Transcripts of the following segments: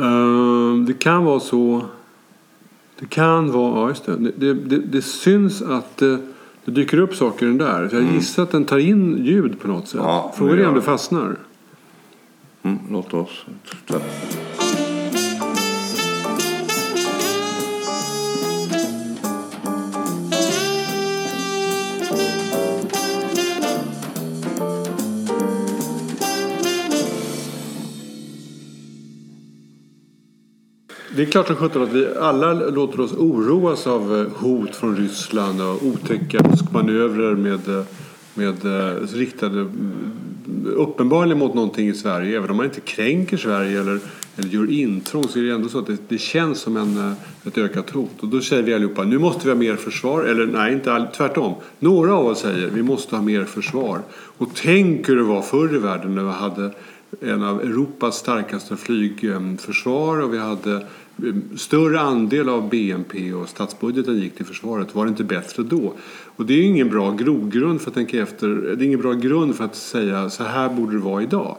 Uh, det kan vara så. Det kan vara, ja just det. Det, det, det syns att det, det, dyker upp saker i den där. Jag mm. gissar att den tar in ljud på något sätt. Ja, Frågan är om det fastnar. Mm, låt oss Det är klart som sjutton att vi alla låter oss oroas av eh, hot från Ryssland och otäcka manövrer med, eh, med eh, riktade mm, uppenbarligen mot någonting i Sverige. Även om man inte kränker Sverige eller, eller gör intrång så är det ändå så att det, det känns som en, ett ökat hot. Och då säger vi allihopa nu måste vi ha mer försvar. Eller nej, inte all, tvärtom. Några av oss säger vi måste ha mer försvar. Och tänk hur det var förr i världen när vi hade en av Europas starkaste flygförsvar och vi hade större andel av BNP och statsbudgeten gick till försvaret. Var det inte bättre då? Och det är ingen bra grogrund för att tänka efter. Det är ingen bra grund för att säga så här borde det vara idag.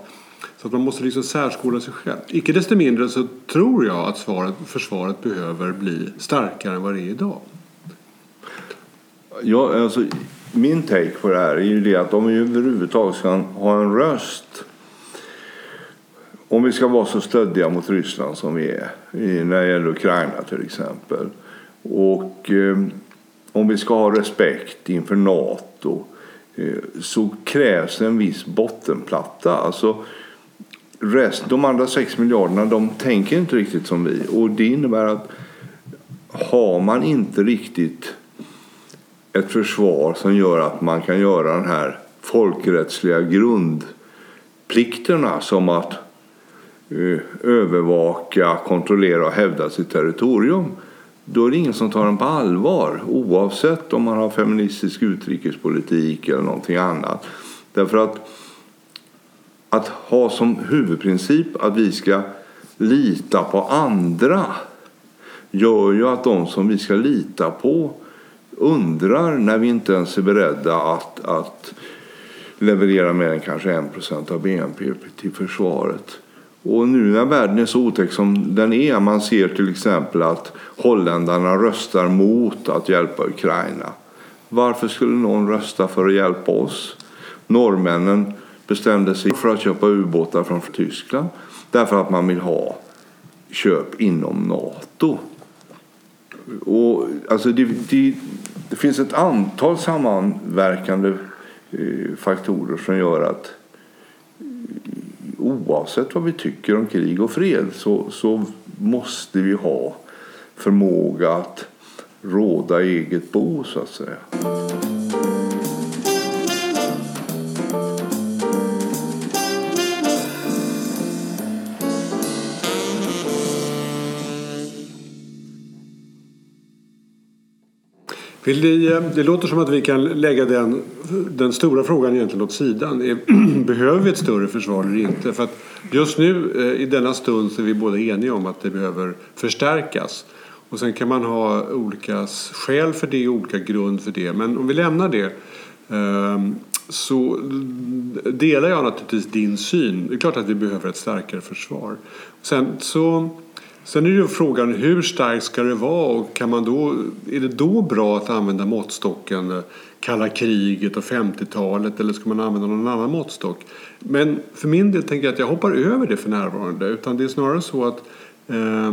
Så att man måste liksom särskola sig själv. Icke desto mindre så tror jag att svaret, försvaret behöver bli starkare än vad det är idag. Ja, alltså, min take på det här är ju det att om vi överhuvudtaget ska ha en röst om vi ska vara så stöddiga mot Ryssland som vi är när det gäller Ukraina till exempel och eh, om vi ska ha respekt inför Nato eh, så krävs en viss bottenplatta. Alltså, rest, de andra 6 miljarderna de tänker inte riktigt som vi och det innebär att har man inte riktigt ett försvar som gör att man kan göra den här folkrättsliga grundplikterna som att Eh, övervaka, kontrollera och hävda sitt territorium då är det ingen som tar den på allvar oavsett om man har feministisk utrikespolitik eller någonting annat. Därför att att ha som huvudprincip att vi ska lita på andra gör ju att de som vi ska lita på undrar när vi inte ens är beredda att, att leverera mer än kanske 1 av BNP till försvaret. Och nu när världen är så otäck som den är, man ser till exempel att holländarna röstar mot att hjälpa Ukraina. Varför skulle någon rösta för att hjälpa oss? Norrmännen bestämde sig för att köpa ubåtar från Tyskland därför att man vill ha köp inom Nato. Och, alltså det, det, det finns ett antal sammanverkande eh, faktorer som gör att oavsett vad vi tycker om krig och fred så, så måste vi ha förmåga att råda eget bo så att säga. Vill ni, eh, det låter som att vi kan lägga den, den stora frågan egentligen åt sidan. Behöver vi ett större försvar eller inte? För att just nu eh, i denna stund så är vi båda eniga om att det behöver förstärkas. Och sen kan man ha olika skäl för det och olika grund för det. Men om vi lämnar det ehm, så delar jag naturligtvis din syn. Det är klart att vi behöver ett starkare försvar. Sen så Sen är ju frågan hur starkt ska det vara och kan man då, är det då bra att använda måttstocken eh, kalla kriget och 50-talet eller ska man använda någon annan måttstock? Men för min del tänker jag att jag hoppar över det för närvarande utan det är snarare så att eh,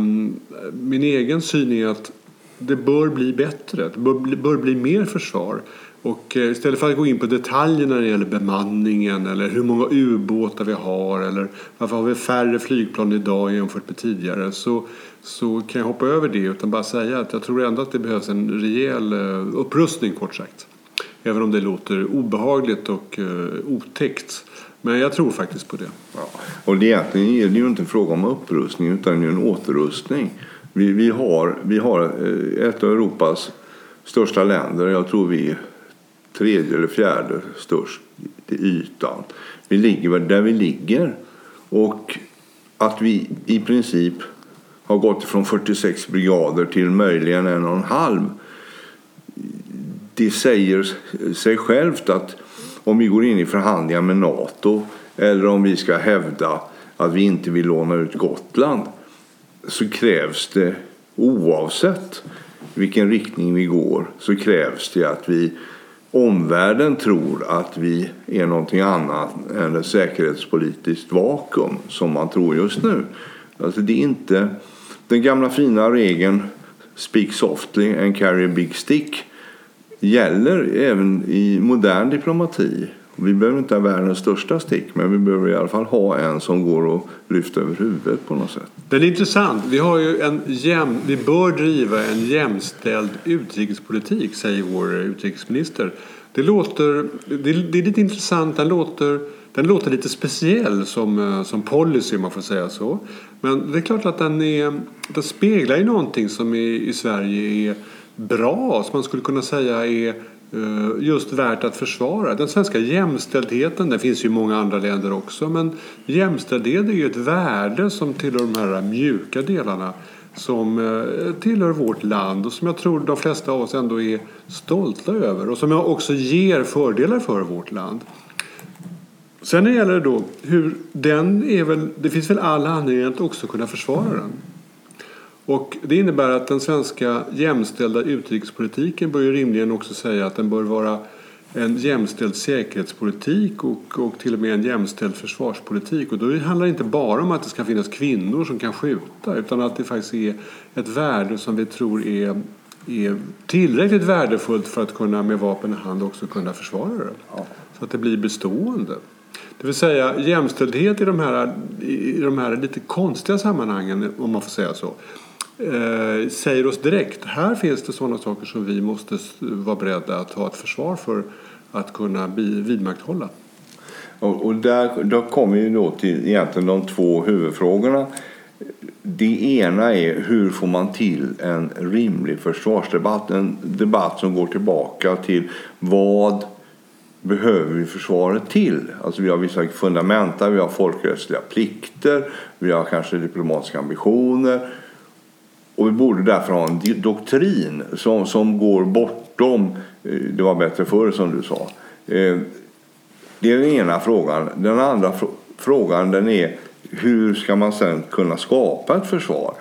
min egen syn är att det bör bli bättre, det bör bli, bör bli mer försvar. Och eh, istället för att gå in på detaljer när det gäller bemanningen eller hur många ubåtar vi har eller varför har vi färre flygplan idag jämfört med tidigare så, så kan jag hoppa över det utan bara säga att jag tror ändå att det behövs en rejäl eh, upprustning kort sagt. Även om det låter obehagligt och uh, otäckt. Men jag tror faktiskt på det. Ja. Och det egentligen är det ju inte en fråga om upprustning utan det är en återrustning. Vi, vi, har, vi har ett av Europas största länder. Jag tror vi tredje eller fjärde störst i ytan. Vi ligger där vi ligger. Och att vi i princip har gått från 46 brigader till möjligen en och en halv. Det säger sig självt att om vi går in i förhandlingar med Nato eller om vi ska hävda att vi inte vill låna ut Gotland så krävs det oavsett vilken riktning vi går så krävs det att vi omvärlden tror att vi är någonting annat än ett säkerhetspolitiskt vakuum som man tror just nu. Alltså det är inte den gamla fina regeln Speak softly and carry a big stick gäller även i modern diplomati. Vi behöver inte ha världens största stick men vi behöver i alla fall ha en som går att lyfta över huvudet på något sätt. Den är intressant. Vi, har ju en jäm, vi bör driva en jämställd utrikespolitik säger vår utrikesminister. Det, låter, det, det är lite intressant. Den låter, den låter lite speciell som, eh, som policy om man får säga så. Men det är klart att den, är, den speglar ju någonting som i, i Sverige är bra. Som man skulle kunna säga är Eh, just värt att försvara. Den svenska jämställdheten, den finns ju i många andra länder också, men jämställdhet är ju ett värde som tillhör de här mjuka delarna som eh, tillhör vårt land och som jag tror de flesta av oss ändå är stolta över och som också ger fördelar för vårt land. Sen när det gäller då hur den är väl, det finns väl alla anledning att också kunna försvara den. Och det innebär att den svenska jämställda utrikespolitiken bör ju rimligen också säga att den bör vara en jämställd säkerhetspolitik och, och till och med en jämställd försvarspolitik. Och då handlar det inte bara om att det ska finnas kvinnor som kan skjuta utan att det faktiskt är ett värde som vi tror är, är tillräckligt värdefullt för att kunna med vapen i hand också kunna försvara det. Ja. Så att det blir bestående. Det vill säga jämställdhet i de här, i de här lite konstiga sammanhangen om man får säga så eh, säger oss direkt här finns det sådana saker som vi måste vara beredda att ha ett försvar för att kunna vidmakthålla. Och, och där, då kommer vi då till egentligen de två huvudfrågorna. Det ena är hur får man till en rimlig försvarsdebatt? En debatt som går tillbaka till vad behöver vi försvaret till? Alltså vi har vissa fundamenta, vi har folkrättsliga plikter, vi har kanske diplomatiska ambitioner och vi borde därför ha en doktrin som, som går bortom eh, det var bättre förr som du sa. Eh, det är den ena frågan. Den andra frågan den är hur ska man sen kunna skapa ett försvar?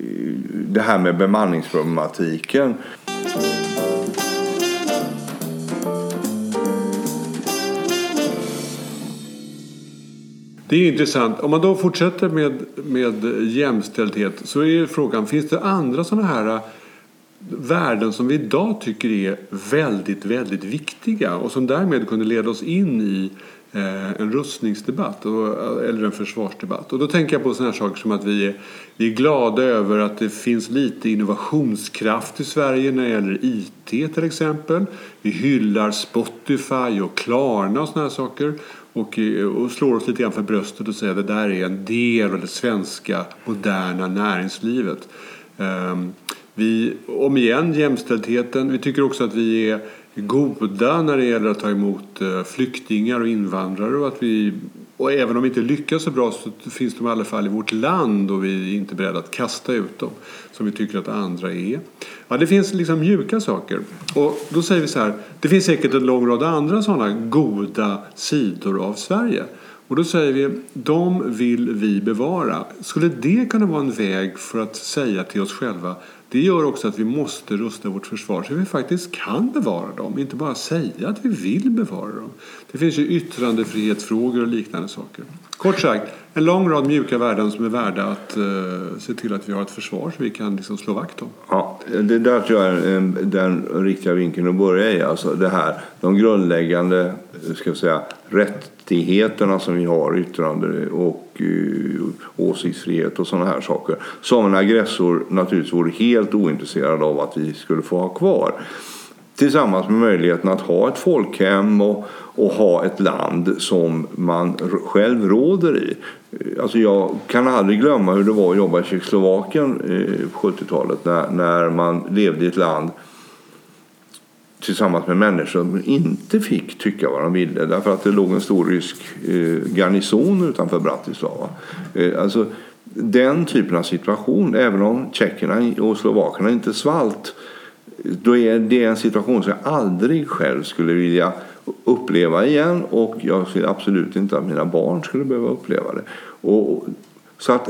Eh, det här med bemanningsproblematiken. Det är intressant. Om man då fortsätter med, med jämställdhet så är frågan, finns det andra sådana här äh, värden som vi idag tycker är väldigt, väldigt viktiga och som därmed kunde leda oss in i äh, en rustningsdebatt äh, eller en försvarsdebatt. Och då tänker jag på sådana här saker som att vi är, vi är glada över att det finns lite innovationskraft i Sverige när det gäller IT till exempel. Vi hyllar Spotify och Klarna och sådana här saker och, eh, och slår oss lite grann för bröstet och säger att det där är en del av det svenska moderna näringslivet. Um, vi, om igen, jämställdheten. Vi tycker också att vi är goda när det gäller att ta emot eh, flyktingar och invandrare och att vi och även om vi inte lyckas så bra så finns de i alla fall i vårt land och vi är inte beredda att kasta ut dem som vi tycker att andra är. Ja, det finns liksom mjuka saker. Och då säger vi så här, det finns säkert en lång rad andra sådana goda sidor av Sverige. Och då säger vi, de vill vi bevara. Skulle det kunna vara en väg för att säga till oss själva det gör också att vi måste rusta vårt försvar så vi faktiskt kan bevara dem, inte bara säga att vi vill bevara dem. Det finns ju yttrandefrihetsfrågor och liknande saker. Kort sagt, en lång rad mjuka värden som är värda att uh, se till att vi har ett försvar som vi kan liksom slå vakt om. Ja, det där tror jag är den riktiga vinkeln att börja i. Alltså det här, de grundläggande eh, ska säga, rättigheterna som vi har, yttrande och uh, åsiktsfrihet och sådana här saker. Som en aggressor naturligtvis vore helt ointresserad av att vi skulle få ha kvar. Tillsammans med möjligheten att ha ett folkhem och, och ha ett land som man själv råder i. Eh, alltså jag kan aldrig glömma hur det var att jobba i Tjeckoslovakien eh, på 70-talet när, när man levde i ett land tillsammans med människor som inte fick tycka vad de ville därför att det låg en stor rysk eh, garnison utanför Bratislava. Eh, alltså, den typen av situation, även om tjeckerna och slovakerna inte svalt då är det en situation som jag aldrig själv skulle vilja uppleva igen och jag ser absolut inte att mina barn skulle behöva uppleva det. Och Så att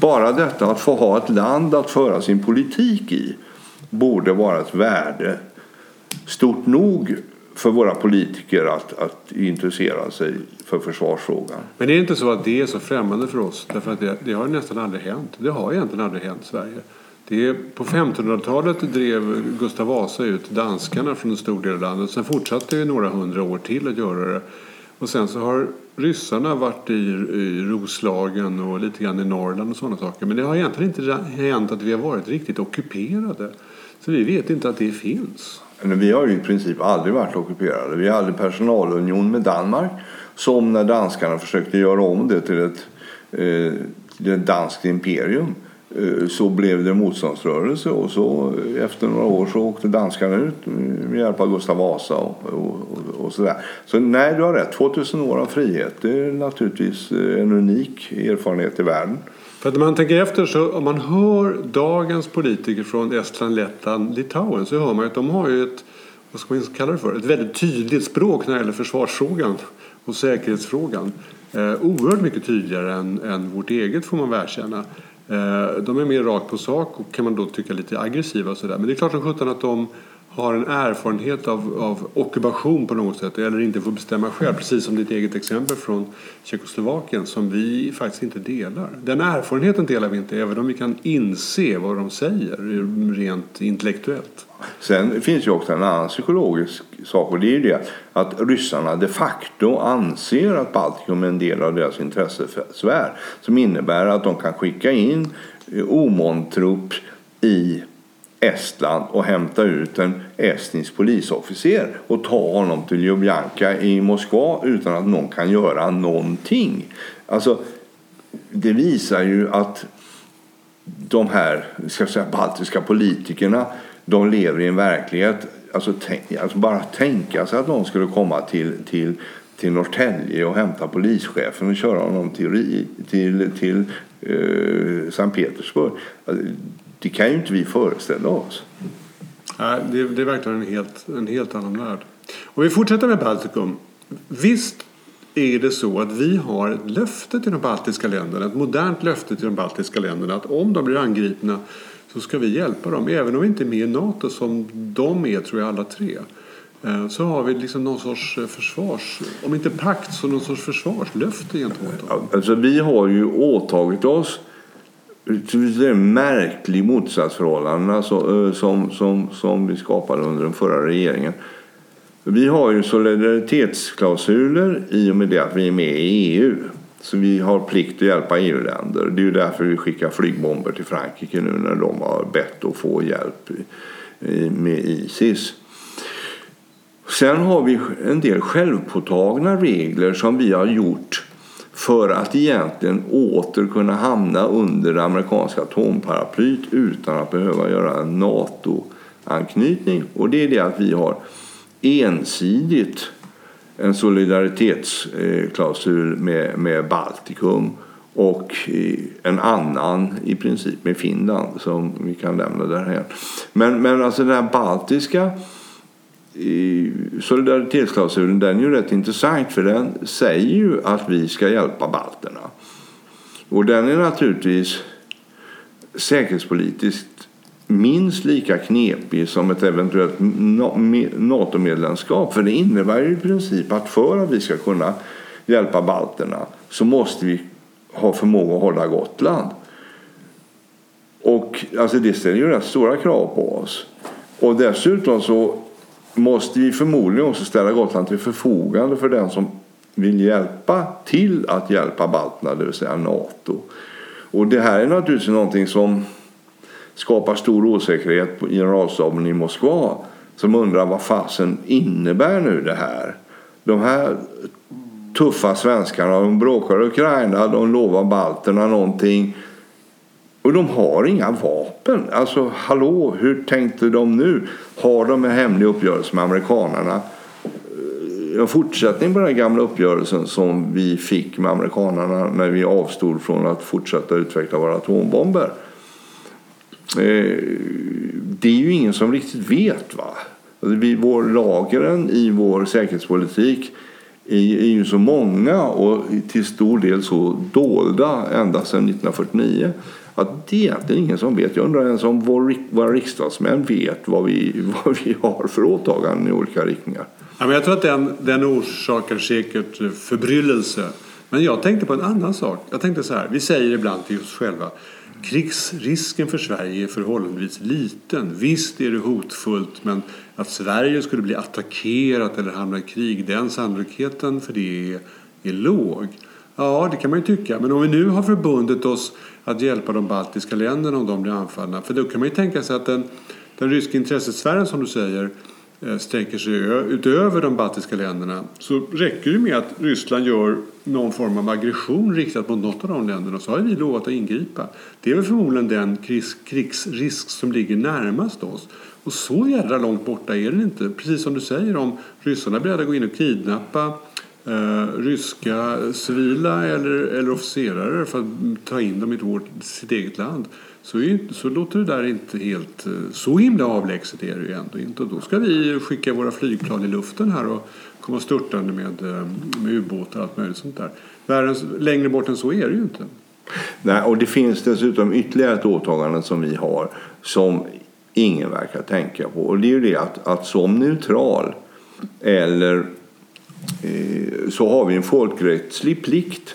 bara detta att få ha ett land att föra sin politik i borde vara ett värde stort nog för våra politiker att, att intressera sig för försvarsfrågan. Men är inte så att det är så främmande för oss? Därför att det, det har nästan aldrig hänt. Det har egentligen aldrig hänt i Sverige. Det är, på 1500-talet drev Gustav Vasa ut danskarna från en stor del av landet. Sen fortsatte vi några hundra år till att göra det. Och sen så har ryssarna varit i, i Roslagen och lite grann i Norrland och sådana saker. Men det har egentligen inte hänt att vi har varit riktigt ockuperade. Så vi vet inte att det finns. Vi har ju i princip aldrig varit ockuperade. Vi hade personalunion med Danmark som när danskarna försökte göra om det till ett, till ett danskt imperium eh, så blev det motståndsrörelse och så eh, efter några år så åkte danskarna ut med hjälp av Gustav Vasa och, och, och sådär. Så nej, du har rätt. 2000 år av frihet det är naturligtvis en unik erfarenhet i världen. För att när man tänker efter så om man hör dagens politiker från Estland, Lettland, Litauen så hör man att de har ju ett, vad ska man kalla det för, ett väldigt tydligt språk när det gäller försvarsfrågan och säkerhetsfrågan. Eh, oerhört mycket tydligare än, än vårt eget får man väl erkänna. Eh, de är mer rakt på sak och kan man då tycka lite aggressiva och sådär. Men det är klart som sjutton att de har en erfarenhet av, av ockupation på något sätt eller inte får bestämma själv. Precis som ditt eget exempel från Tjeckoslovakien som vi faktiskt inte delar. Den erfarenheten delar vi inte även om vi kan inse vad de säger rent intellektuellt. Sen finns ju också en annan psykologisk sak och det är ju det att ryssarna de facto anser att Baltikum är en del av deras intressesfär som innebär att de kan skicka in omontrupp i Estland och hämta ut en estnisk polisofficer och ta honom till Ljubljanka i Moskva utan att någon kan göra någonting. Alltså, det visar ju att de här ska säga, baltiska politikerna de lever i en verklighet. Alltså, tänk, alltså bara tänka sig att de skulle komma till, till, till Norrtälje och hämta polischefen och köra honom till, till, till uh, Sankt Petersburg. Alltså, det kan ju inte vi föreställa oss. Nej, det, det är verkligen en helt, en helt annan värld. Och vi fortsätter med Baltikum. Visst är det så att vi har ett löfte till de baltiska länderna, ett modernt löfte till de baltiska länderna att om de blir angripna så ska vi hjälpa dem. Även om vi inte är med i NATO som de är, tror jag, alla tre. Eh, så har vi liksom någon sorts eh, försvars, om inte pakt så någon sorts försvarslöfte gentemot dem. Alltså vi har ju åtagit oss det är märklig motsatsförhållanden som, alltså, eh, som, som, som vi skapade under den förra regeringen. Vi har ju solidaritetsklausuler i och med det att vi är med i EU. Så vi har plikt att hjälpa EU-länder. Det är ju därför vi skickar flygbomber till Frankrike nu när de har bett att få hjälp med Isis. Sen har vi en del självpåtagna regler som vi har gjort för att egentligen åter kunna hamna under det amerikanska atomparaplyt utan att behöva göra en NATO-anknytning. Och det är det att vi har ensidigt en solidaritetsklausul med, med Baltikum och en annan i princip med Finland som vi kan lämna därhen. Men, men alltså den här baltiska solidaritetsklausulen den är ju rätt intressant för den säger ju att vi ska hjälpa balterna. Och den är naturligtvis säkerhetspolitiskt minst lika knepig som ett eventuellt NATO-medlemskap. För det innebär ju i princip att för att vi ska kunna hjälpa balterna så måste vi ha förmåga att hålla Gotland. Och alltså det ställer ju rätt stora krav på oss. Och dessutom så måste vi förmodligen också ställa Gotland till förfogande för den som vill hjälpa till att hjälpa balterna, det vill säga Nato. Och det här är naturligtvis någonting som skapar stor osäkerhet på generalstaben i Moskva som undrar vad fasen innebär nu det här? De här tuffa svenskarna, de bråkar Ukraina, de lovar balterna någonting och de har inga vapen. Alltså hallå, hur tänkte de nu? Har de en hemlig uppgörelse med amerikanarna? Eh, en fortsättning på den gamla uppgörelsen som vi fick med amerikanarna när vi avstod från att fortsätta utveckla våra atombomber. Eh, det är ju ingen som riktigt vet. va? Alltså, vår lagren i vår säkerhetspolitik är ju så många och till stor del så dolda ända sedan 1949 att det är egentligen ingen som vet. Jag undrar ens om vår, våra riksdagsmän vet vad vi, vad vi har för åtaganden i olika riktningar. Ja, men jag tror att den, den orsakar säkert förbryllelse. Men jag tänkte på en annan sak. Jag tänkte så här, vi säger ibland till oss själva krigsrisken för Sverige är förhållandevis liten. Visst är det hotfullt men att Sverige skulle bli attackerat eller hamna i krig, den sannolikheten för det är, är låg. Ja, det kan man ju tycka. Men om vi nu har förbundit oss att hjälpa de baltiska länderna om de blir anfallna. För då kan man ju tänka sig att den, den ryska intressesfären som du säger eh, sträcker sig utöver de baltiska länderna så räcker det med att Ryssland gör någon form av aggression riktad mot något av de länderna så har vi lovat att ingripa. Det är väl förmodligen den krigs, krigsrisk som ligger närmast oss. Och så jädra långt borta är den inte. Precis som du säger om ryssarna är beredda att gå in och kidnappa eh, ryska civila eller, eller officerare för att ta in dem i vårt, sitt eget land så, är, så låter det där inte helt... Eh, så himla avlägset är det ju ändå inte. Och då ska vi skicka våra flygplan i luften här och komma störtande med, eh, med ubåtar och allt möjligt sånt där. Världen, längre bort än så är det ju inte. Nej, och det finns dessutom ytterligare ett åtagande som vi har som ingen verkar tänka på. Och det är ju det att, att som neutral eller Eh, så har vi en folkrättslig plikt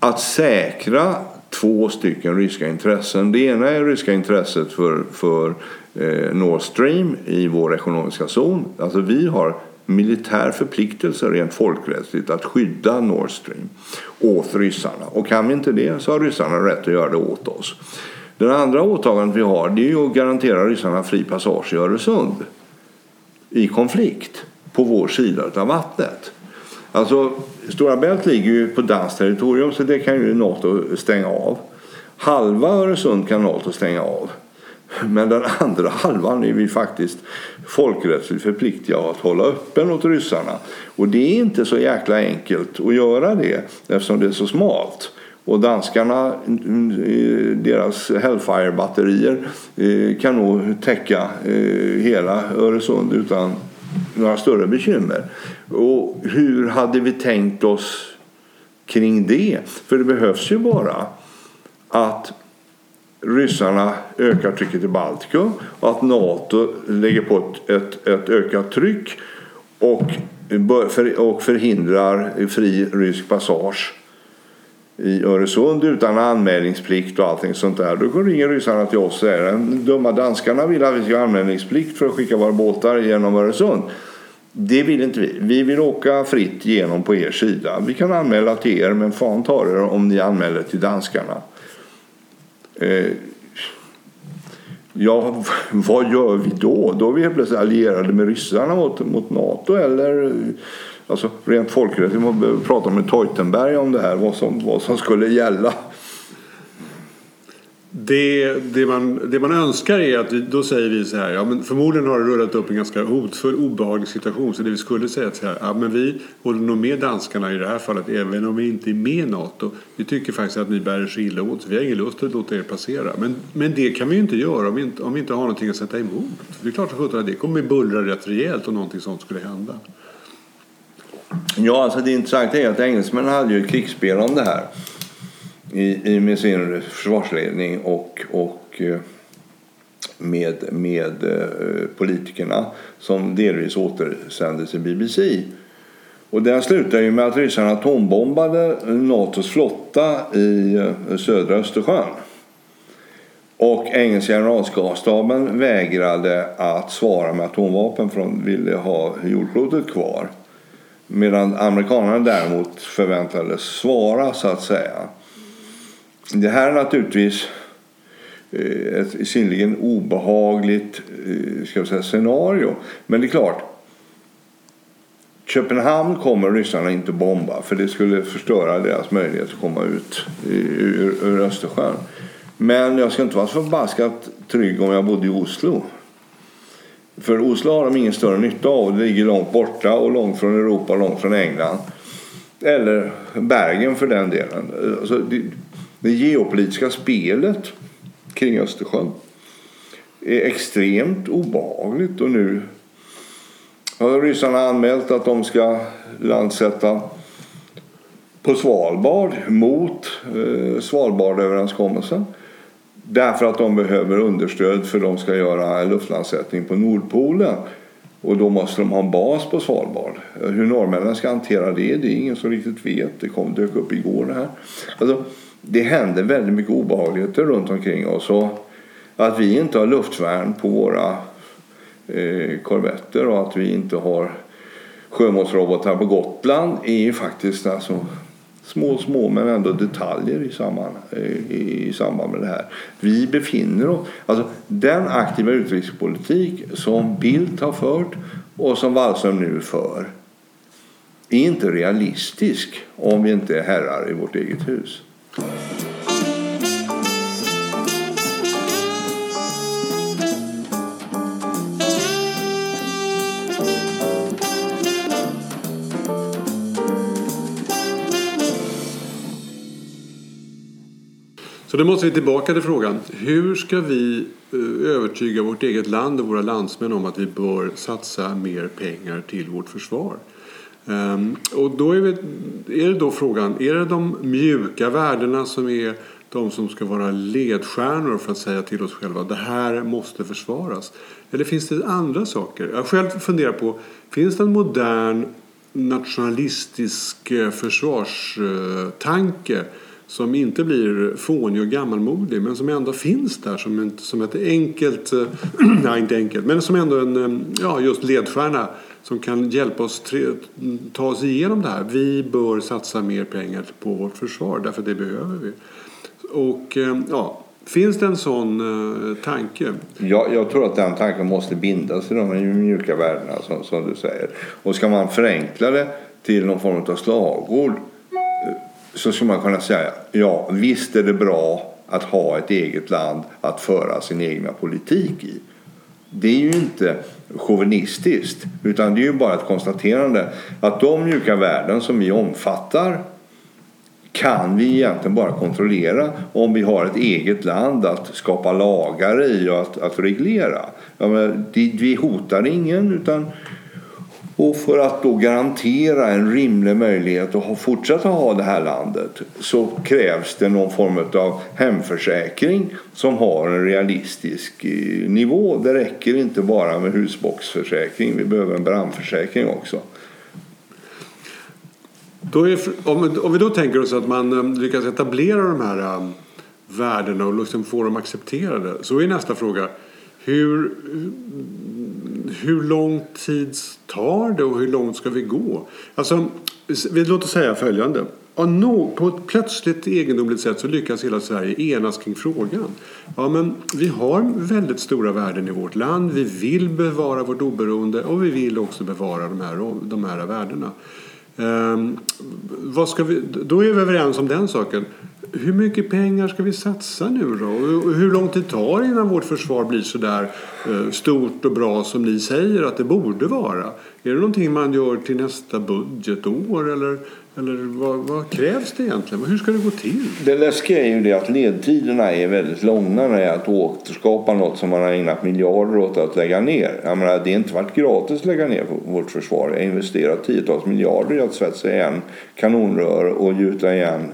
att säkra två stycken ryska intressen. Det ena är ryska intresset för, för eh, Nord Stream i vår ekonomiska zon. Alltså vi har militär förpliktelse rent folkrättsligt att skydda Nord Stream åt ryssarna. Och kan vi inte det så har ryssarna rätt att göra det åt oss. Det andra åtagandet vi har det är att garantera ryssarna fri passage i Öresund i konflikt på vår sida av vattnet. Alltså, Stora Bält ligger ju på danskt territorium så det kan ju Nato stänga av. Halva Öresund kan Nato stänga av. Men den andra halvan är vi faktiskt folkrättsligt förpliktiga att hålla öppen åt ryssarna. Och det är inte så jäkla enkelt att göra det eftersom det är så smalt. Och danskarna, eh, deras Hellfire-batterier eh, kan nog täcka eh, hela Öresund utan några större bekymmer. Och hur hade vi tänkt oss kring det? För det behövs ju bara att ryssarna ökar trycket i Baltikum och att Nato lägger på ett, ett, ett ökat tryck och, och förhindrar fri rysk passage i Öresund utan anmälningsplikt och allting sånt där. Då ringer ryssarna till oss och säger de dumma danskarna vill att vi ska ha anmälningsplikt för att skicka våra båtar genom Öresund. Det vill inte vi. Vi vill åka fritt genom på er sida. Vi kan anmäla till er men fan tar er om ni anmäler till danskarna. Eh, ja, vad gör vi då? Då är vi helt plötsligt allierade med ryssarna mot, mot Nato eller Alltså rent folkrättsligt, man behöver prata med Teutenberg om det här, vad som, vad som skulle gälla. Det, det, man, det man önskar är att vi, då säger vi så här, ja men förmodligen har det rullat upp en ganska hotfull, obehaglig situation. Så det vi skulle säga är så här, ja men vi håller nog med danskarna i det här fallet, även om vi inte är med i NATO. Vi tycker faktiskt att ni bär er så illa åt, så vi har ingen lust att låta er passera. Men, men det kan vi ju inte göra om vi inte, om vi inte har någonting att sätta emot. Det är klart att det kommer bullra rätt rejält om någonting sånt skulle hända. Ja, alltså det intressanta är att engelsmännen hade ju ett krigsspel om det här i, i med sin försvarsledning och, och eh, med, med eh, politikerna som delvis återsändes i BBC. Och den slutade ju med att ryssarna atombombade Natos flotta i eh, södra Östersjön. Och engelska generalstaben vägrade att svara med atomvapen för de ville ha jordklotet kvar. Medan amerikanerna däremot förväntades svara så att säga. Det här är naturligtvis eh, ett synnerligen obehagligt eh, ska säga, scenario. Men det är klart, Köpenhamn kommer ryssarna inte bomba för det skulle förstöra deras möjlighet att komma ut ur, ur Östersjön. Men jag ska inte vara så förbaskat trygg om jag bodde i Oslo. För Oslo har de ingen större nytta av. Det ligger långt borta och långt från Europa och långt från England. Eller Bergen för den delen. Alltså det, det geopolitiska spelet kring Östersjön är extremt obehagligt och nu har ryssarna anmält att de ska landsätta på Svalbard mot eh, Svalbardöverenskommelsen. Därför att de behöver understöd för de ska göra luftlandsättning på Nordpolen. Och då måste de ha en bas på Svalbard. Hur norrmännen ska hantera det, det är ingen som riktigt vet. Det kom, dök upp igår det här. Alltså, det händer väldigt mycket obehagligheter runt omkring oss. Och att vi inte har luftvärn på våra eh, korvetter och att vi inte har sjömålsrobotar på Gotland är ju faktiskt alltså små, små men ändå detaljer i samband, eh, i, i samband med det här. Vi befinner oss, alltså den aktiva utrikespolitik som Bildt har fört och som Wallström nu för är inte realistisk om vi inte är herrar i vårt eget hus. Så då måste vi tillbaka till frågan. Hur ska vi eh, övertyga vårt eget land och våra landsmän om att vi bör satsa mer pengar till vårt försvar? Um, och då är, vi, är det då frågan, är det de mjuka värdena som är de som ska vara ledstjärnor för att säga till oss själva det här måste försvaras? Eller finns det andra saker? Jag själv funderar på, finns det en modern nationalistisk eh, försvarstanke som inte blir fånig och gammalmodig men som ändå finns där som, en, som ett enkelt, eh, nej inte enkelt, men som ändå en eh, ja, just ledstjärna som kan hjälpa oss tre, ta oss igenom det här. Vi bör satsa mer pengar på vårt försvar därför det behöver vi. Och eh, ja, Finns det en sån tanke? Ja, jag tror att den tanken måste bindas till de mjuka värdena som, som du säger. Och ska man förenkla det till någon form av slagord så skulle man kunna säga ja visst är det bra att ha ett eget land att föra sin egna politik i. Det är ju inte chauvinistiskt utan det är ju bara ett konstaterande att de mjuka värden som vi omfattar kan vi egentligen bara kontrollera om vi har ett eget land att skapa lagar i och att, att reglera. Ja, men, vi hotar ingen utan och för att då garantera en rimlig möjlighet att fortsätta ha det här landet så krävs det någon form av hemförsäkring som har en realistisk eh, nivå. Det räcker inte bara med husboxförsäkring, vi behöver en brandförsäkring också. Är, om, om, vi då tänker oss att man eh, lyckas etablera de här um, värdena och liksom få dem accepterade så är nästa fråga hur, hur lång tid tar det och hur långt ska vi gå? Alltså, låt oss säga följande. På ett plötsligt egendomligt sätt så lyckas hela Sverige enas kring frågan. Ja, men vi har väldigt stora värden i vårt land. Vi vill bevara vårt oberoende och vi vill också bevara de här, de här värdena. Ehm, vad ska vi, då är vi överens om den saken. Hur mycket pengar ska vi satsa nu då? Och hur lång tid tar det innan vårt försvar blir så där eh, stort och bra som ni säger att det borde vara? Är det någonting man gör till nästa budgetår eller eller vad, vad, krävs det egentligen? Hur ska det gå till? Det läskiga är ju det att ledtiderna är väldigt långa när det att återskapa något som man har ägnat miljarder åt att lägga ner. Jag menar, det har inte varit gratis att lägga ner vårt försvar. Jag har investerat tiotals miljarder i att svetsa igen kanonrör och gjuta igen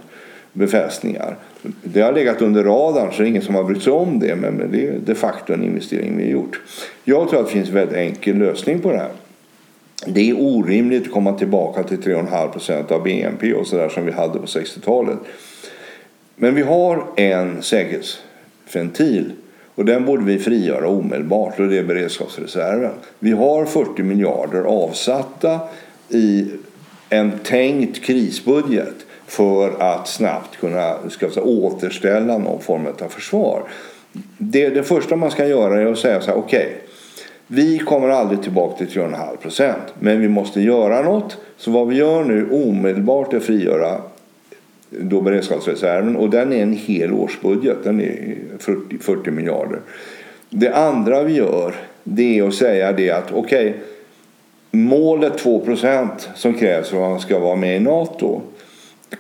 befästningar. Det har legat under radarn så det är ingen som har brytt sig om det men det är de facto en investering vi har gjort. Jag tror att det finns en väldigt enkel lösning på det här det är orimligt att komma tillbaka till 3,5 av BNP och sådär som vi hade på 60-talet. Men vi har en säkerhetsventil och den borde vi frigöra omedelbart och det är beredskapsreserven. Vi har 40 miljarder avsatta i en tänkt krisbudget för att snabbt kunna ska säga, återställa någon form av försvar. Det, det första man ska göra är att säga så här, okej okay, vi kommer aldrig tillbaka till 3,5 procent. Men vi måste göra något. Så vad vi gör nu omedelbart är att frigöra då beredskapsreserven och den är en hel årsbudget. Den är 40, 40 miljarder. Det andra vi gör det är att säga det att okej okay, målet 2 procent som krävs för att man ska vara med i NATO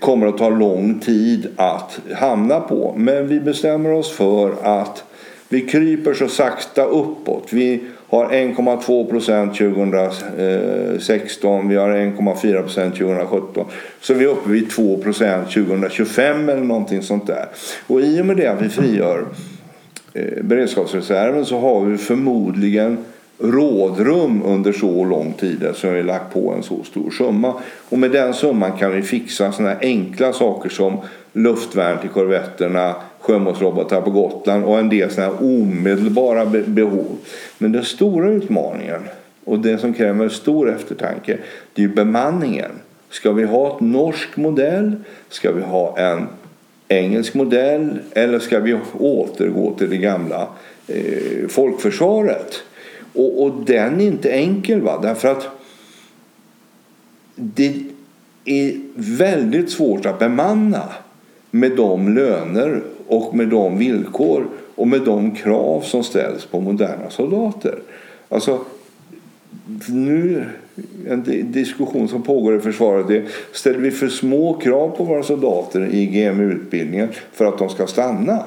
kommer att ta lång tid att hamna på. Men vi bestämmer oss för att vi kryper så sakta uppåt. Vi har 1,2 procent 2016, vi har 1,4 procent 2017. Så vi är uppe vid 2 procent 2025 eller någonting sånt där. Och i och med det att vi frigör eh, beredskapsreserven så har vi förmodligen rådrum under så lång tid så vi lagt på en så stor summa. Och med den summan kan vi fixa sådana enkla saker som luftvärn till korvetterna, sjömålsrobotar på Gotland och en del sådana omedelbara behov. Men den stora utmaningen och det som kräver stor eftertanke det är bemanningen. Ska vi ha ett norsk modell? Ska vi ha en engelsk modell? Eller ska vi återgå till det gamla eh, folkförsvaret? Och, och den är inte enkel va? därför att det är väldigt svårt att bemanna med de löner och med de villkor och med de krav som ställs på moderna soldater. Alltså, nu en diskussion som pågår i försvaret är ställer vi för små krav på våra soldater i GMU-utbildningen för att de ska stanna?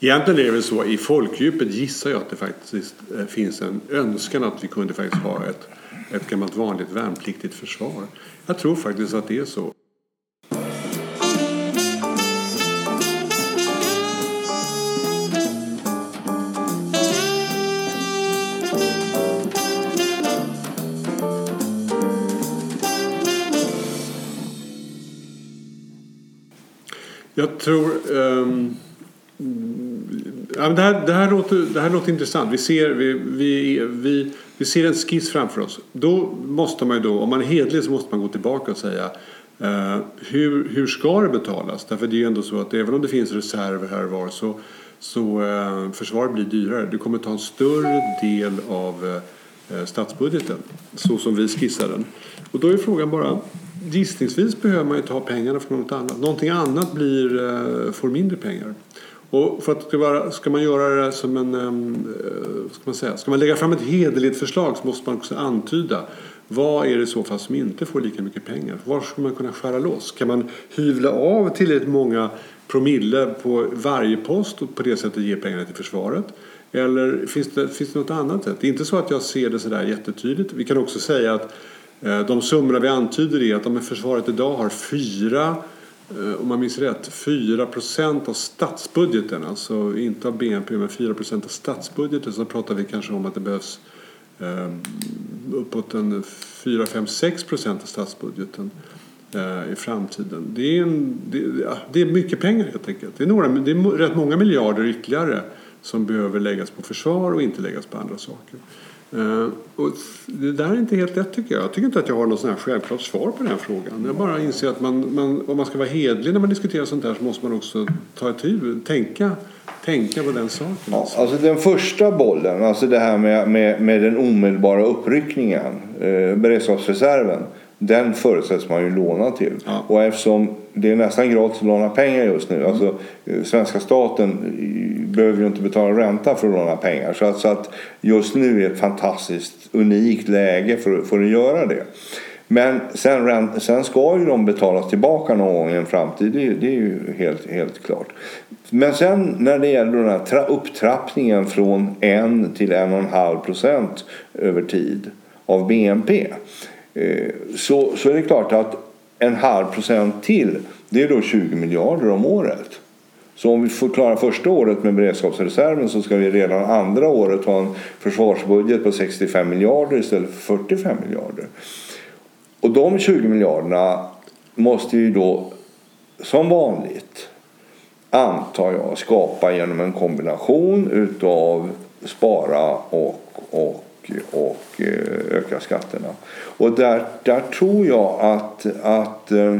Egentligen är det väl så i folkdjupet gissar jag att det faktiskt eh, finns en önskan att vi kunde faktiskt ha ett, ett gammalt vanligt värnpliktigt försvar. Jag tror faktiskt att det är så. Jag tror... Um, ja, det, här, det, här låter, det här låter intressant. Vi ser, vi, vi, vi, vi ser en skiss framför oss. Då måste man ju då, om man är hedlig så måste man gå tillbaka och säga eh, hur, hur ska det betalas? Därför det är ju ändå så att även om det finns reserver här och var så, så eh, försvaret blir dyrare. Du kommer ta en större del av eh, statsbudgeten så som vi skissar den. Och då är frågan bara gissningsvis behöver man ju ta pengarna från något annat. Någonting annat blir, eh, får mindre pengar. Och för att ska, vara, ska man göra det som en... Eh, ska man säga, ska man lägga fram ett hederligt förslag så måste man också antyda vad är det i så fall som inte får lika mycket pengar? Var ska man kunna skära loss? Kan man hyvla av tillräckligt många promille på varje post och på det sättet ge pengarna till försvaret? Eller finns det, finns det något annat sätt? Det är inte så att jag ser det sådär jättetydligt. Vi kan också säga att eh, de summorna vi antyder är att om försvaret idag har fyra Eh, om man minns rätt, 4 av statsbudgeten, alltså inte av BNP men 4 av statsbudgeten så pratar vi kanske om att det behövs eh, uppåt en 4, 5, 6 av statsbudgeten eh, i framtiden. Det är, en, det, det, är mycket pengar helt enkelt. Det är, några, det är rätt många miljarder ytterligare som behöver läggas på försvar och inte läggas på andra saker. Uh, och det där är inte helt lätt tycker jag. Jag tycker inte att jag har något sån här självklart svar på den här frågan. Jag bara inser att man, man, om man ska vara hedlig när man diskuterar sånt här så måste man också ta ett huvud, tänka, tänka på den saken. Ja, alltså den första bollen, alltså det här med, med, med den omedelbara uppryckningen, eh, beredskapsreserven. Den förutsätts man ju låna till. Ja. Och eftersom det är nästan gratis att låna pengar just nu. Alltså, eh, svenska staten behöver ju inte betala ränta för att låna pengar. Så att, så att just nu är ett fantastiskt unikt läge för, för att göra det. Men sen, sen ska ju de betalas tillbaka någon gång i en framtid. Det, det är ju helt, helt klart. Men sen när det gäller den här upptrappningen från 1 till 1,5 procent över tid av BNP. Eh, så, så är det klart att en halv procent till det är då 20 miljarder om året. Så om vi får klara första året med beredskapsreserven så ska vi redan andra året ha en försvarsbudget på 65 miljarder istället för 45 miljarder. Och de 20 miljarderna måste ju då som vanligt antar jag skapa genom en kombination utav spara och, och, och eh, öka skatterna. Och där, där tror jag att, att eh,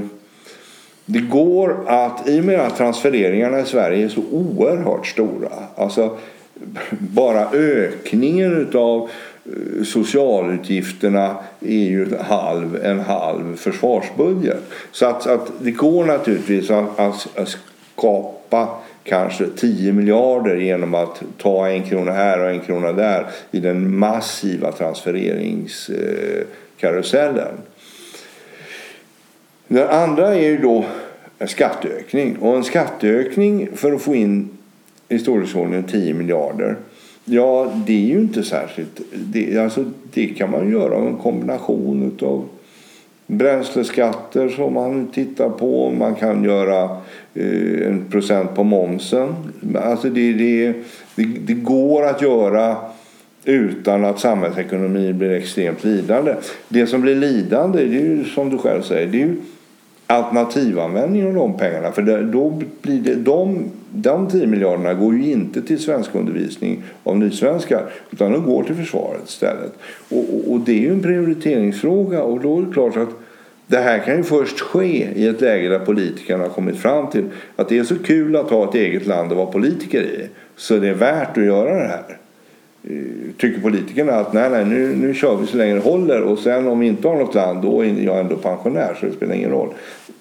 det går att, i och med att transfereringarna i Sverige är så oerhört stora, alltså bara ökningen utav eh, socialutgifterna är ju en halv, en halv försvarsbudget. Så att, att det går naturligtvis att, att skapa kanske 10 miljarder genom att ta en krona här och en krona där i den massiva transfereringskarusellen. Den andra är ju då skatteökning. Och en skatteökning för att få in i storleksordningen 10 miljarder Ja, det är ju inte särskilt. Det, alltså, det kan man göra av en kombination av bränsleskatter som man tittar på. Man kan göra eh, en procent på momsen. Alltså det, det, det, det går att göra utan att samhällsekonomin blir extremt lidande. Det som blir lidande, det är ju som du själv säger, det är ju alternativanvändning av de pengarna. För då blir det, de, de 10 miljarderna går ju inte till svenskundervisning av nysvenskar utan de går till försvaret istället. Och, och, och, det är ju en prioriteringsfråga och då är det klart att det här kan ju först ske i ett läge där politikerna har kommit fram till att det är så kul att ha ett eget land att vara politiker i så det är värt att göra det här. Eh, tycker politikerna att nej, nej, nu, nu kör vi så länge det håller och sen om vi inte har något land då är jag ändå pensionär så det spelar ingen roll.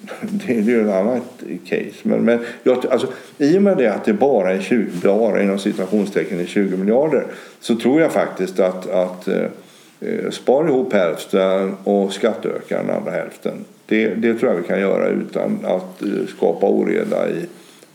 Det, det är ju ett annat case. Men, men jag, alltså, i och med det att det bara är 20, bara inom citationstecken är 20 miljarder så tror jag faktiskt att, att eh, eh, spara ihop hälften och skatteöka den andra hälften. Det, det tror jag vi kan göra utan att eh, skapa oreda i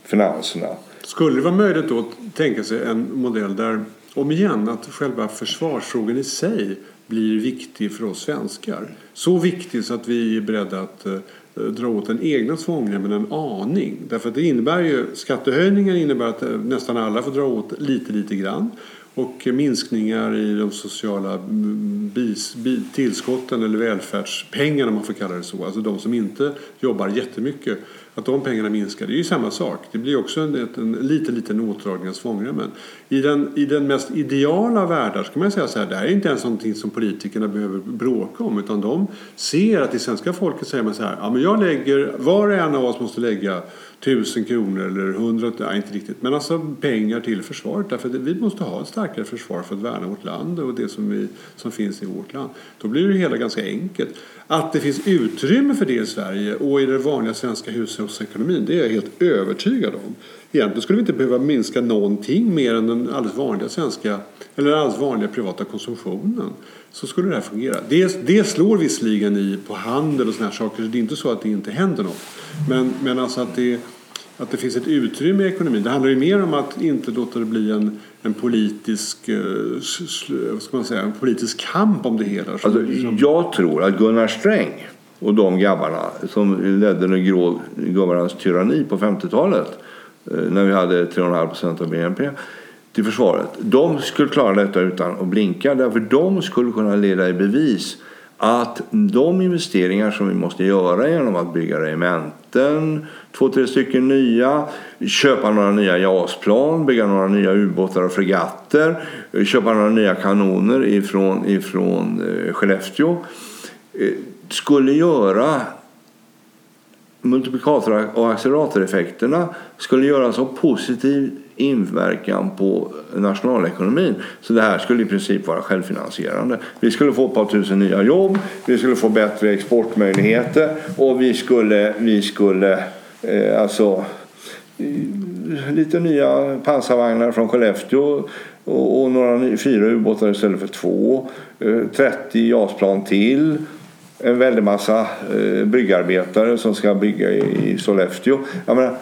finanserna. Skulle det vara möjligt då att tänka sig en modell där om igen att själva försvarsfrågan i sig blir viktig för oss svenskar. Så viktig så att vi är beredda att eh, dra åt den egna svångremmen en aning. Därför att det innebär ju, skattehöjningar innebär att eh, nästan alla får dra åt lite, lite grann. Och minskningar i de sociala mm, bis, bi, tillskotten eller välfärdspengarna om man får kalla det så. Alltså de som inte jobbar jättemycket att de pengarna minskar. Det är ju samma sak. Det blir också en, en liten, liten åtdragning av svångremmen. I den, I den mest ideala världar ska man säga så här, det här är inte ens någonting som politikerna behöver bråka om utan de ser att i svenska folket säger man så här, ja men jag lägger, var och en av oss måste lägga tusen kronor eller hundra, nej inte riktigt, men alltså pengar till försvaret. Därför att vi måste ha ett starkare försvar för att värna vårt land och det som, vi, som finns i vårt land. Då blir det hela ganska enkelt. Att det finns utrymme för det i Sverige och i den vanliga svenska hushållsekonomin, det är jag helt övertygad om. Egentligen skulle vi inte behöva minska någonting mer än den alldeles vanliga svenska, eller alldeles vanliga privata konsumtionen. Så skulle det här fungera. Det, det slår visserligen i på handel och sådana här saker, så det är inte så att det inte händer något. Men, men alltså att det, att det finns ett utrymme i ekonomin. Det handlar ju mer om att inte låta det bli en, en politisk, eh, vad ska man säga, en politisk kamp om det hela. Alltså, jag tror att Gunnar Sträng och de grabbarna som ledde den grå gubbarnas tyranni på 50-talet eh, när vi hade 3,5 procent av BNP till försvaret. De skulle klara detta utan att blinka därför de skulle kunna leda i bevis att de investeringar som vi måste göra genom att bygga regementen, två, tre stycken nya, köpa några nya JAS-plan, bygga några nya ubåtar och fregatter, köpa några nya kanoner ifrån, ifrån eh, Skellefteå eh, skulle göra multiplikator och acceleratoreffekterna skulle göra så positiv inverkan på nationalekonomin. Så det här skulle i princip vara självfinansierande. Vi skulle få ett par tusen nya jobb, vi skulle få bättre exportmöjligheter och vi skulle, vi skulle eh, alltså eh, lite nya pansarvagnar från Skellefteå och, och några fyra ubåtar istället för två. Eh, 30 JAS-plan till en väldig massa eh, byggarbetare som ska bygga i Sollefteå. Jag menar,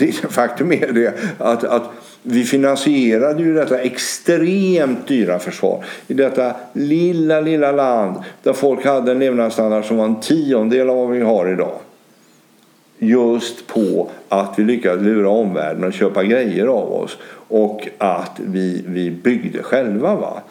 det, faktum är det att, att vi finansierade ju detta extremt dyra försvar i detta lilla, lilla land där folk hade en levnadsstandard som var en tiondel av vad vi har idag. Just på att vi lyckades lura omvärlden och köpa grejer av oss och att vi, vi byggde själva. Va?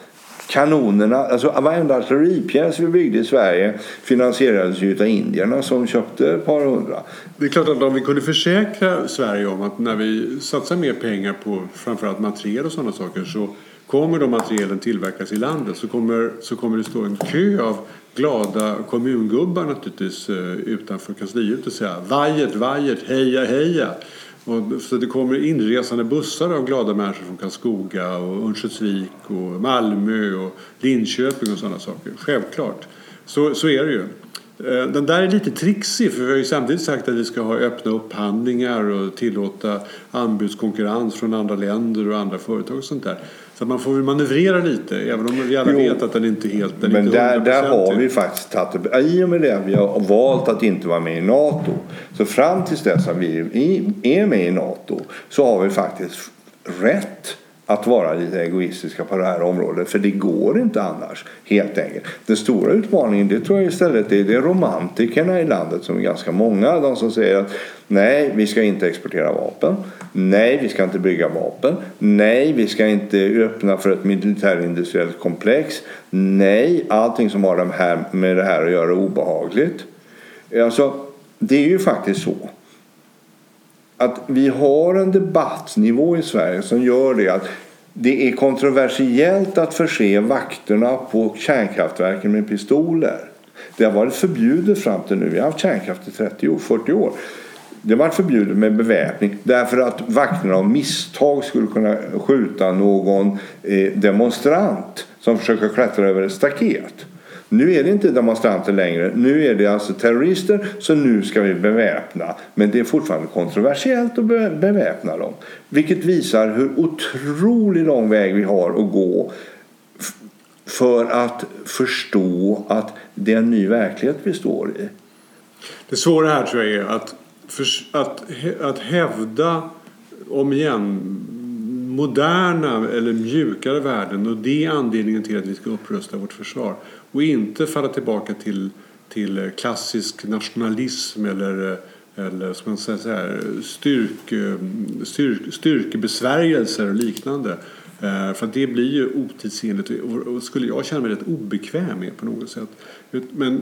Kanonerna, alltså varenda artilleripjäs vi byggde i Sverige finansierades ju av indierna som köpte ett par hundra. Det är klart att om vi kunde försäkra Sverige om att när vi satsar mer pengar på framförallt materiel och sådana saker så kommer de materielen tillverkas i landet så kommer, så kommer det stå en kö av glada kommungubbar naturligtvis eh, utanför kanslihuset och säga vajet, vajet, heja, heja. Och, så det kommer inresande bussar av glada människor från Karlskoga och Örnsköldsvik och Malmö och Linköping och sådana saker. Självklart. Så, så är det ju. Eh, den där är lite trixig för vi har ju samtidigt sagt att vi ska ha öppna upphandlingar och tillåta anbudskonkurrens från andra länder och andra företag och sånt där. Så man får väl manövrera lite även om vi alla jo, vet att den inte är helt Men inte där, där har vi faktiskt tagit I och med det vi har valt att inte vara med i NATO. Så fram tills dess att vi är med i NATO så har vi faktiskt rätt att vara lite egoistiska på det här området. För det går inte annars, helt enkelt. Den stora utmaningen det tror jag istället är, det är romantikerna i landet som är ganska många. De som säger att nej, vi ska inte exportera vapen. Nej, vi ska inte bygga vapen. Nej, vi ska inte öppna för ett militärindustriellt komplex. Nej, allting som har med det här att göra är obehagligt. Alltså, det är ju faktiskt så att vi har en debattnivå i Sverige som gör det att det är kontroversiellt att förse vakterna på kärnkraftverken med pistoler. Det har varit förbjudet fram till nu. Vi har haft kärnkraft i 30-40 år. Det har varit förbjudet med beväpning därför att vakterna av misstag skulle kunna skjuta någon eh, demonstrant som försöker klättra över ett staket. Nu är det inte demonstranter längre. Nu är det alltså terrorister. Så nu ska vi beväpna. Men det är fortfarande kontroversiellt att beväpna dem. Vilket visar hur otroligt lång väg vi har att gå för att förstå att det är en ny verklighet vi står i. Det svåra här tror jag är att, för, att, att hävda, om igen, moderna eller mjukare värden och det är anledningen till att vi ska upprusta vårt försvar och inte falla tillbaka till, till klassisk nationalism eller eller ska man säga så här, styrk, styrk, styrkebesvärjelser och liknande. Eh, för det blir ju otidsenligt och skulle jag känna mig rätt obekväm med på något sätt. Men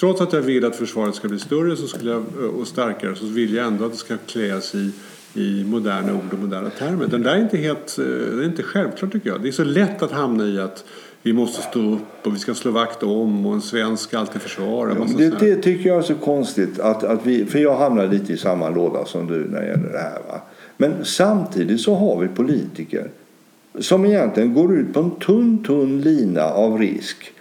trots att jag vill att försvaret ska bli större så skulle jag, eh, och starkare så vill jag ändå att det ska kläs i i moderna ord och moderna termer. Den där är inte helt, eh, det är inte självklart tycker jag. Det är så lätt att hamna i att vi måste stå upp och vi ska slå vakt om och en svensk ska alltid försvara. Ja, det, det, tycker jag är så konstigt. Att, att vi, för jag hamnar lite i samma låda som du när det gäller det här. Va? Men samtidigt så har vi politiker som egentligen går ut på en tunn, tunn lina av risk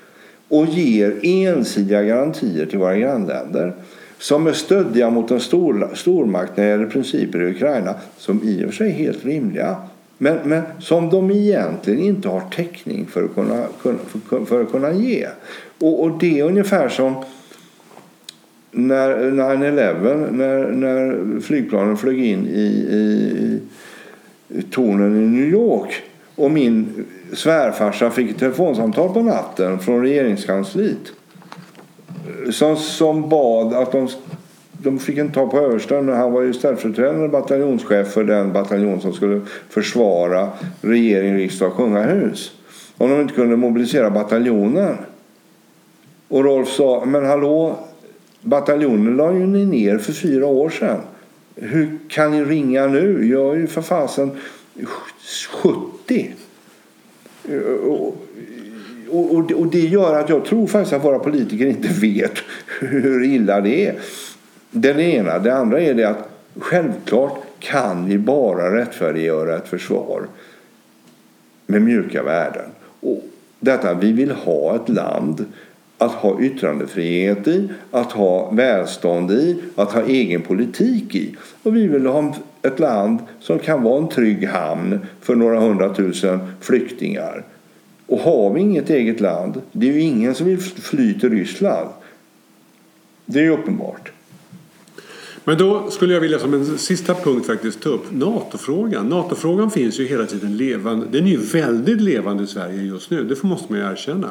och ger ensidiga garantier till våra grannländer som är stöddiga mot en stor, stormakt när det gäller principer i Ukraina som i och för sig är helt rimliga. Men, men som de egentligen inte har täckning för att kunna, för, för att kunna ge. Och, och det är ungefär som när 9-11, när, när flygplanen flög in i, i, i tornen i New York och min svärfarsa fick ett telefonsamtal på natten från regeringskansliet som, som bad att de, de fick inte ta på översten. Han var ju ställföreträdande bataljonschef för den bataljon som skulle försvara regering, riksdag och kungahus. Om de inte kunde mobilisera bataljonen. Och Rolf sa, men hallå, bataljonen la ju ni ner för fyra år sedan. Hur kan ni ringa nu? Jag är ju för fasen 70 och, och, och, det gör att jag tror faktiskt att våra politiker inte vet hur illa det är. Den ena. Det andra är det att självklart kan vi bara rättfärdiggöra ett försvar med mjuka värden. Och detta, vi vill ha ett land att ha yttrandefrihet i, att ha välstånd i, att ha egen politik i. Och vi vill ha ett land som kan vara en trygg hamn för några hundratusen flyktingar. Och har vi inget eget land, det är ju ingen som vill fly till Ryssland. Det är ju uppenbart. Men då skulle jag vilja som en sista punkt faktiskt ta upp NATO-frågan. NATO-frågan finns ju hela tiden levande. Den är ju väldigt levande i Sverige just nu, det måste man ju erkänna.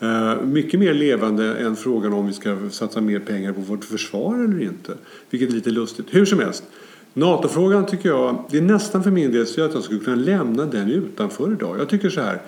Eh, mycket mer levande än frågan om vi ska satsa mer pengar på vårt försvar eller inte. Vilket är lite lustigt. Hur som helst. NATO-frågan tycker jag, det är nästan för min del så att jag skulle kunna lämna den utanför idag. Jag tycker så här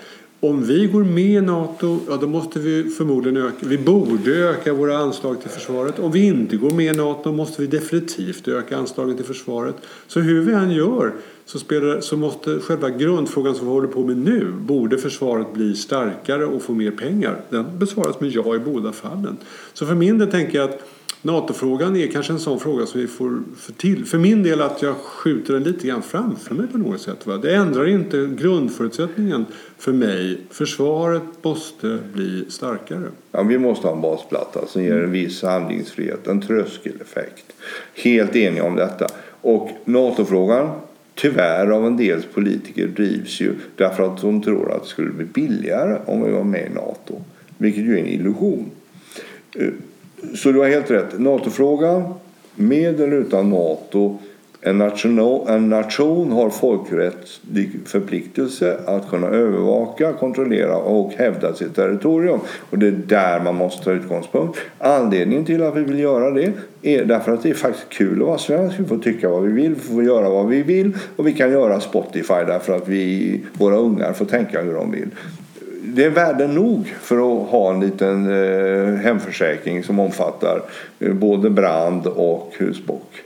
om vi går med i NATO, ja då måste vi förmodligen öka, vi borde öka våra anslag till försvaret. Om vi inte går med i NATO måste vi definitivt öka anslagen till försvaret. Så hur vi än gör så, spelar, så måste själva grundfrågan som vi håller på med nu, borde försvaret bli starkare och få mer pengar? Den besvaras med ja i båda fallen. Så för min del tänker jag att NATO-frågan är kanske en sån fråga som vi får för, till, för min del att jag skjuter den lite grann framför mig på något sätt. Va? Det ändrar inte grundförutsättningen för mig. Försvaret måste bli starkare. Ja, vi måste ha en basplatta som ger en viss handlingsfrihet, en tröskeleffekt. Helt eniga om detta. Och NATO-frågan, tyvärr av en del politiker, drivs ju därför att de tror att det skulle bli billigare om vi var med i NATO. Vilket ju är en illusion. Eh, så du har helt rätt. NATO-frågan, med eller utan NATO, En nation, en nation har folkrättslig förpliktelse att kunna övervaka, kontrollera och hävda sitt territorium. Och det är där man måste ta utgångspunkt. Anledningen till att vi vill göra det är därför att det är faktiskt kul att vara svensk. Vi får tycka vad vi vill, vi får göra vad vi vill och vi kan göra Spotify därför att vi, våra ungar får tänka hur de vill det är värde nog för att ha en liten eh, hemförsäkring som omfattar eh, både brand och husbock.